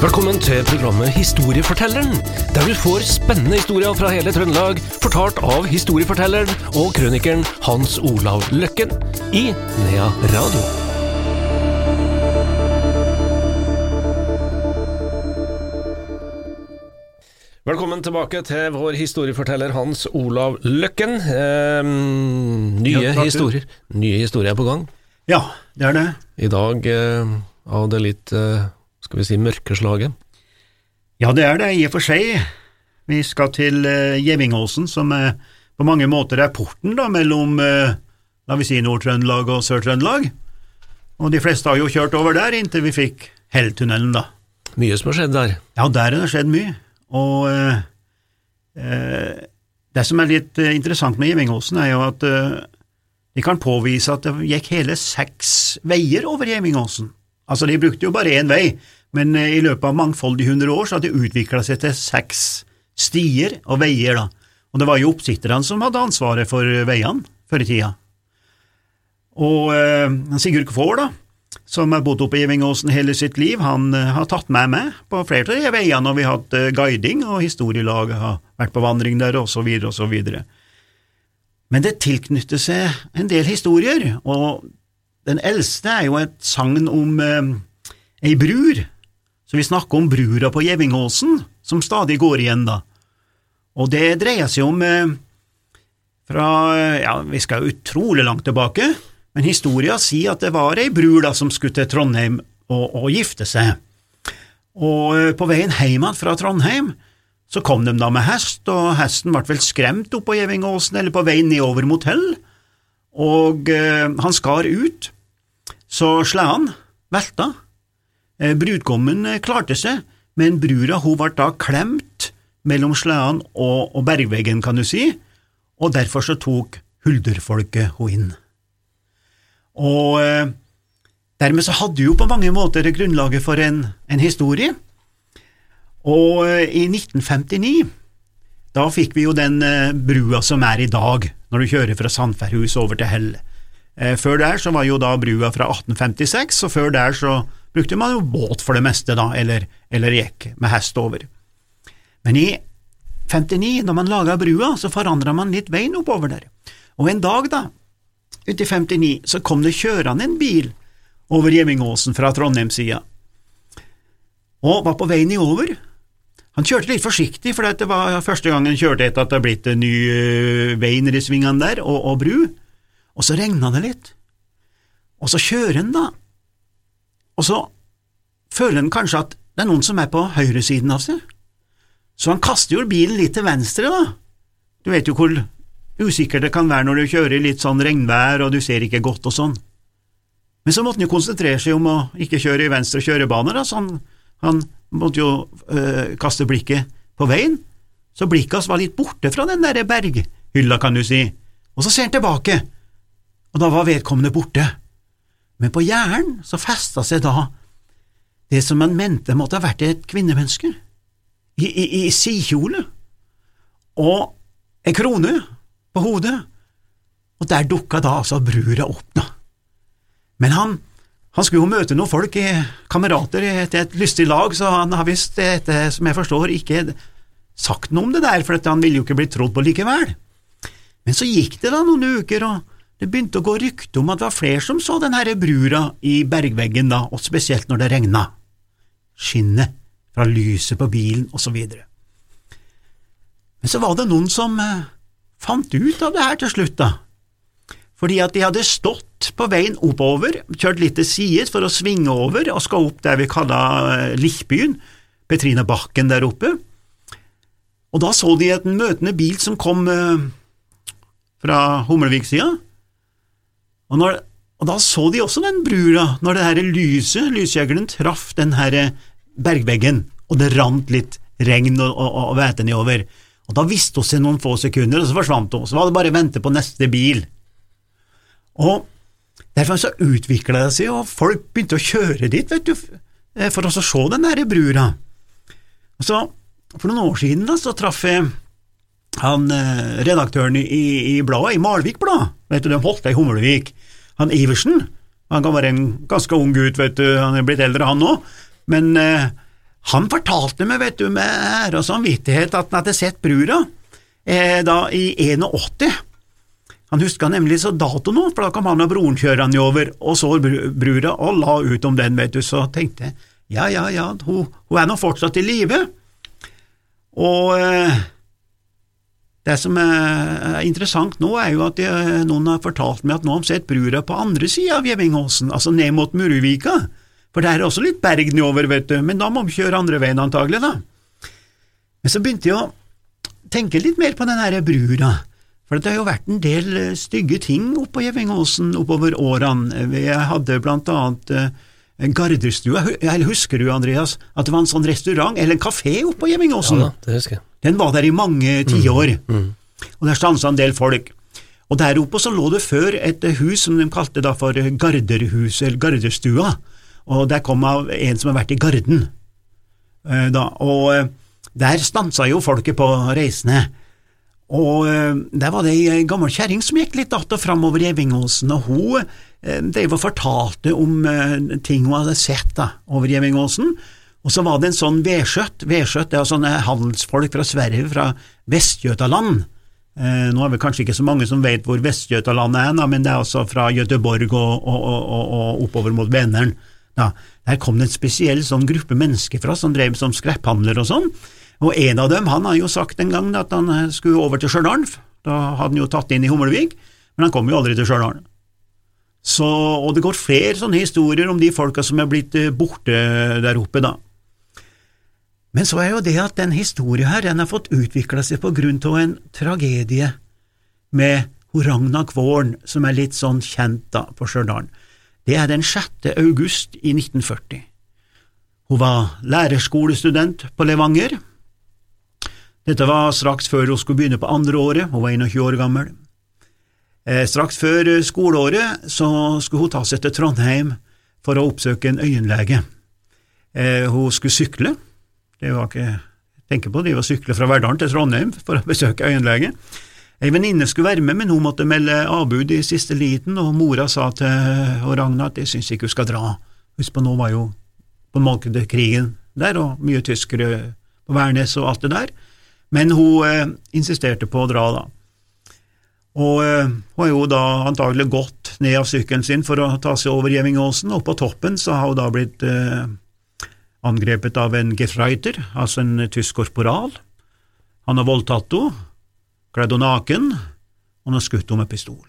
Velkommen til programmet Historiefortelleren, der du får spennende historier fra hele Trøndelag, fortalt av historiefortelleren og krønikeren Hans Olav Løkken i Nea Radio. Velkommen tilbake til vår historieforteller Hans Olav Løkken. Eh, nye Ja, historier Nye historier på gang. Ja, det er det. I dag eh, av det litt, eh, skal vi si, mørke slaget. Ja, det er det i og for seg. Vi skal til uh, Gjevingåsen, som eh, på mange måter er porten da, mellom eh, la vi si Nord-Trøndelag og Sør-Trøndelag. Og de fleste har jo kjørt over der inntil vi fikk Helltunnelen, da. Mye som har skjedd der. Ja, der har det skjedd mye. Og eh, eh, det som er litt eh, interessant med Gjevingåsen, er jo at eh, de kan påvise at det gikk hele seks veier over Gjevingåsen. Altså, de brukte jo bare én vei, men eh, i løpet av mangfoldige hundre år så hadde det utvikla seg til seks stier og veier, da. Og det var jo oppsitterne som hadde ansvaret for veiene før i tida. Og eh, Sigurd Kvaar, da, som har bodd oppe i Evingåsen hele sitt liv, han eh, har tatt meg med på flere av de veiene, og vi har hatt eh, guiding, og historielaget har vært på vandring der, og så videre og så videre. Men det tilknytter seg en del historier, og den eldste er jo et sagn om eh, ei brur, så vi snakker om brura på Gjevingåsen, som stadig går igjen, da. Og det dreier seg om eh, fra, ja, vi skal utrolig langt tilbake, men historia sier at det var ei brur da som skulle til Trondheim og, og gifte seg. Og eh, på veien hjem fra Trondheim så kom de da med hest, og hesten ble vel skremt opp på Gjevingåsen eller på vei nedover mot Hell, og eh, han skar ut, så sleden velta. Eh, brudgommen eh, klarte seg, men brura hun ble da klemt mellom sleden og, og bergveggen, kan du si, og derfor så tok hulderfolket hun inn. Og eh, dermed så hadde jo på mange måter grunnlaget for en, en historie. Og eh, i 1959, da fikk vi jo den eh, brua som er i dag, når du kjører fra Sandferhus over til Hell. Eh, før der så var jo da brua fra 1856, og før der så brukte man jo båt for det meste, da, eller, eller gikk med hest over. Men i 59, når man laga brua, så forandra man litt veien oppover der. Og en dag, da, uti i 59, så kom det kjørende en bil over Gjemmingåsen fra Trondheimssida, og var på veien over. Han kjørte litt forsiktig, for det var første gang han kjørte etter at det hadde blitt en ny øh, vei nedi svingene der, og, og bru, og så regna det litt. Og så kjører han, da, og så føler han kanskje at det er noen som er på høyresiden av seg. Så han kaster jo bilen litt til venstre, da. Du vet jo hvor usikkert det kan være når du kjører i litt sånn regnvær og du ser ikke godt og sånn. Men så måtte han jo konsentrere seg om å ikke kjøre i venstre kjørebane, da, så han, han måtte jo øh, kaste blikket på veien. Så blikket hans var litt borte fra den der berghylla, kan du si, og så ser han tilbake, og da var vedkommende borte. Men på hjernen så festa seg da det som han mente måtte ha vært et kvinnemenneske i, i, i sidkjole og en krone på hodet, og der dukka da altså brura opp, da. Men han, han skulle jo møte noen folk, i- kamerater, etter et lystig lag, så han har visst, etter som jeg forstår, ikke sagt noe om det der, for han ville jo ikke bli trodd på likevel. Men så gikk det da noen uker, og det begynte å gå rykte om at det var flere som så den herre brura i bergveggen da, og spesielt når det regna. Skinnet fra lyset på bilen, og så videre. Men så var det noen som eh, fant ut av det her til slutt, da. Fordi at de hadde stått på veien oppover, kjørt litt til sides for å svinge over og skal opp der vi kaller eh, Lichbyen, Petrine Bakken der oppe. Og da så de en møtende bil som kom eh, fra Hummelvik-sida, og, når- og da så de også den brura, når det her lyset, lysjegeren, traff den her bergveggen, og det rant litt regn og, og, og væte nedover. Og da visste hun seg noen få sekunder, og så forsvant hun. Så var det bare å vente på neste bil. Og derfor så utvikla det seg, og folk begynte å kjøre dit, vet du, eh, for å se den der brura. Og så, for noen år siden da, så traff jeg han eh, redaktøren i, i bladet, i Malvik Blad, vet du, de holdt det i Hummelvik, han Iversen, han kan være en ganske ung gutt, vet du, han er blitt eldre han nå, men eh, han fortalte meg, vet du, med ære og samvittighet at han hadde sett brura eh, da i 81. Han huska nemlig så dato nå, for da kom han og broren kjørende over og så brura og la ut om den, vet du, så tenkte jeg ja, ja, ja, hun, hun er nå fortsatt i live. Og eh, det som er interessant nå, er jo at jeg, noen har fortalt meg at nå har de sett brura på andre sida av Gjevingåsen, altså ned mot Muruvika, for der er også litt berg nedover, vet du, men da må de kjøre andre veien antagelig, da. Men så begynte jeg å tenke litt mer på den her brura, for det har jo vært en del eh, stygge ting oppå Gjevingåsen oppover årene. Jeg hadde blant annet eh, Gardestua, eller husker du, Andreas, at det var en sånn restaurant, eller en kafé oppå Gjevingåsen? Ja, det husker jeg. Den var der i mange tiår, mm, mm. og der stansa en del folk. Og der oppe så lå det før et hus som de kalte da for Garderhuset, eller garderstua, og der kom av en som har vært i Garden. Eh, da, og eh, der stansa jo folket på reisene. Og eh, der var det ei gammel kjerring som gikk litt att og fram over Gjevingåsen, og hun drev og fortalte om ting hun hadde sett da, over Gjevingåsen. Og så var det en sånn vedskjøtt, vedskjøtt er sånne handelsfolk fra Sverige, fra Vestjøtaland. Eh, nå er det kanskje ikke så mange som vet hvor Vestjøtaland er, men det er altså fra Göteborg og, og, og, og oppover mot Vänern. Der kom det en spesiell sånn gruppe mennesker fra som drev som skrepphandler og sånn, og en av dem han har jo sagt en gang at han skulle over til Stjørdal, da hadde han jo tatt inn i Humlevik, men han kom jo aldri til Stjørdal. Og det går flere sånne historier om de folka som er blitt eh, borte der oppe, da. Men så er jo det at den historien her, den har fått utvikla seg på grunn av en tragedie med Ragna Kvåren, som er litt sånn kjent da på Stjørdal. Det er den 6. august i 1940. Hun var lærerskolestudent på Levanger. Dette var straks før hun skulle begynne på andre året, hun var 21 år gammel. Eh, straks før skoleåret så skulle hun ta seg til Trondheim for å oppsøke en øyenlege. Eh, hun skulle sykle, det var ikke tenke på, de var sykle fra Verdalen til Trondheim for å besøke øyenlege. Ei venninne skulle være med, men hun måtte melde avbud i siste liten, og mora sa til Ragna at jeg syns ikke hun skal dra. Husk på, nå var jo på markedet krigen der, og mye tyskere på Værnes og alt det der, men hun eh, insisterte på å dra, da. Og eh, hun har jo da antagelig gått ned av sykkelen sin for å ta seg over Gjevingåsen, og på toppen så har hun da blitt eh, angrepet av en Gefreiter, altså en tysk korporal. Han har voldtatt henne, kledd henne naken, og han har skutt henne med pistol.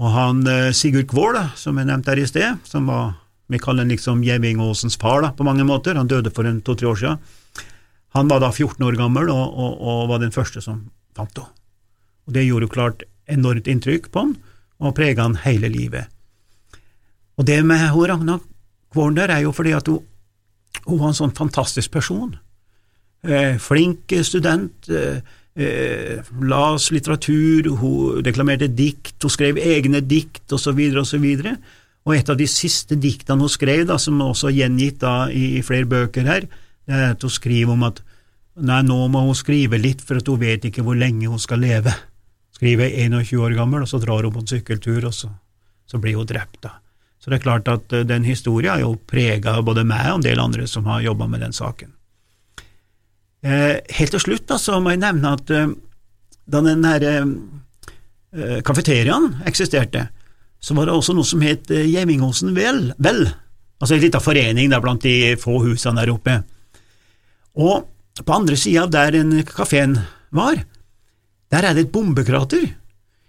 Og han eh, Sigurd Kvål, som jeg nevnte her i sted, som var vi kaller liksom Gjevingåsens far da, på mange måter, han døde for to-tre år siden, han var da 14 år gammel og, og, og var den første som fant henne. Og Det gjorde jo klart enormt inntrykk på han, og prega han hele livet. Og det med hun Ragna Kvålen der er jo fordi at hun hun var en sånn fantastisk person. Eh, flink student, eh, eh, las litteratur, hun deklamerte dikt, hun skrev egne dikt osv. osv. Og et av de siste diktene hun skrev, da, som også er gjengitt da, i, i, flere bøker her, det er at hun skriver om at nei, nå må hun skrive litt, for at hun vet ikke hvor lenge hun skal leve. Skriver 21 år gammel, og så drar hun på en sykkeltur, og så, så blir hun drept. da. Så det er klart at eh, den historien har jo prega både meg og en del andre som har jobba med den saken. Eh, helt til slutt da, så må jeg nevne at eh, da den her kafeteriaen eksisterte, så var det også noe som het Gjemmingåsen Vel, vel, altså en liten forening der blant de få husene der oppe. Og på andre sida der den kafeen var, der er det et bombekrater.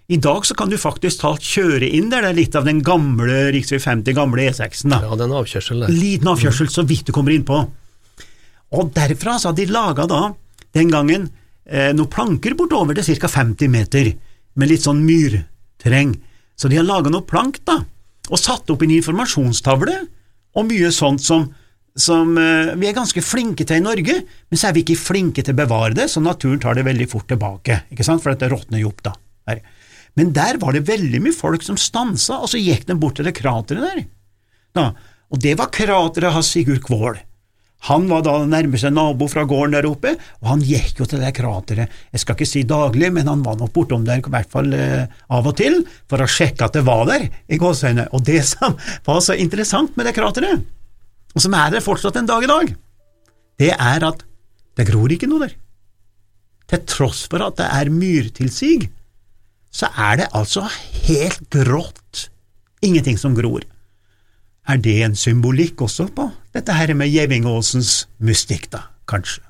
I dag så kan du faktisk talt kjøre inn der, det er litt av den gamle rv. 50, gamle E6-en. da. Ja, den avkjørsel der. Liten avkjørsel, så vidt du kommer innpå. Og derfra så hadde de laga da, den gangen, eh, noen planker bortover til ca. 50 meter, med litt sånn myrterreng. Så de har laga noe plank, da, og satt opp en informasjonstavle, og mye sånt som som uh, vi er ganske flinke til i Norge, men så er vi ikke flinke til å bevare det, så naturen tar det veldig fort tilbake, ikke sant, for dette råtner jo opp da. Her. Men der var det veldig mye folk som stansa, og så gikk de bort til det krateret der. Da, og det var krateret av Sigurd Kvål. Han var da nærmeste nabo fra gården der oppe, og han gikk jo til det krateret, jeg skal ikke si daglig, men han var nok bortom der i hvert fall eh, av og til, for å sjekke at det var der, i gåseøynene. Og det som var så interessant med det krateret, og som er der fortsatt en dag i dag, det er at det gror ikke noe der. Til tross for at det er myrtilsig, så er det altså helt grått, ingenting som gror. Er det en symbolikk også på dette her med Gjevingåsens mystikk, da, kanskje?